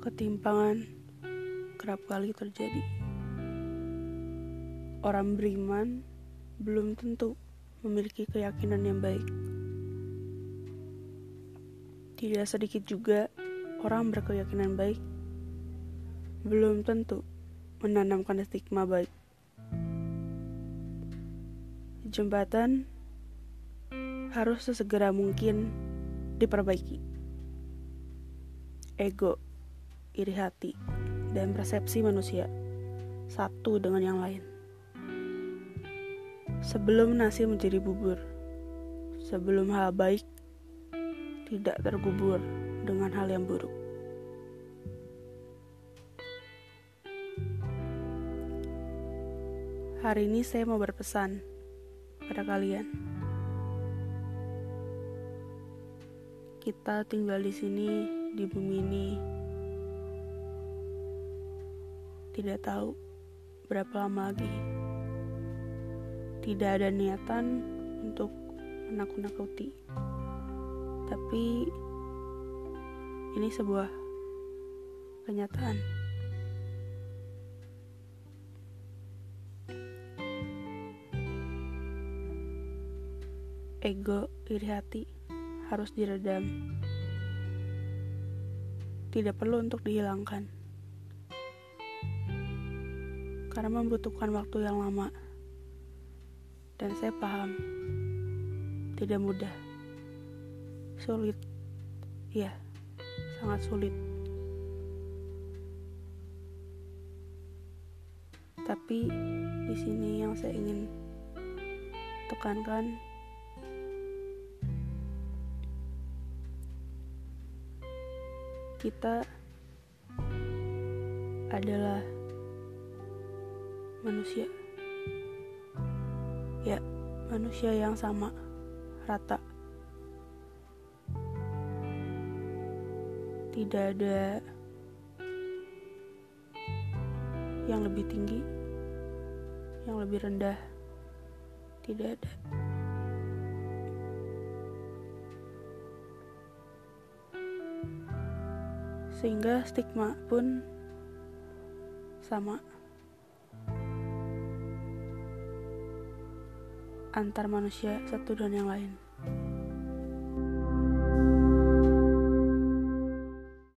Ketimpangan kerap kali terjadi. Orang beriman belum tentu memiliki keyakinan yang baik. Tidak sedikit juga orang berkeyakinan baik belum tentu menanamkan stigma baik. Jembatan harus sesegera mungkin diperbaiki. Ego, iri hati, dan persepsi manusia satu dengan yang lain. Sebelum nasi menjadi bubur, sebelum hal baik tidak tergubur dengan hal yang buruk. Hari ini saya mau berpesan pada kalian. Kita tinggal di sini di bumi ini tidak tahu berapa lama lagi. Tidak ada niatan untuk menakut-nakuti. Tapi ini sebuah kenyataan. Ego iri hati harus diredam. Tidak perlu untuk dihilangkan. Karena membutuhkan waktu yang lama. Dan saya paham. Tidak mudah. Sulit. Ya, sangat sulit. Tapi di sini yang saya ingin tekankan kita adalah manusia. Ya, manusia yang sama, rata. Tidak ada yang lebih tinggi, yang lebih rendah. Tidak ada. sehingga stigma pun sama antar manusia satu dan yang lain.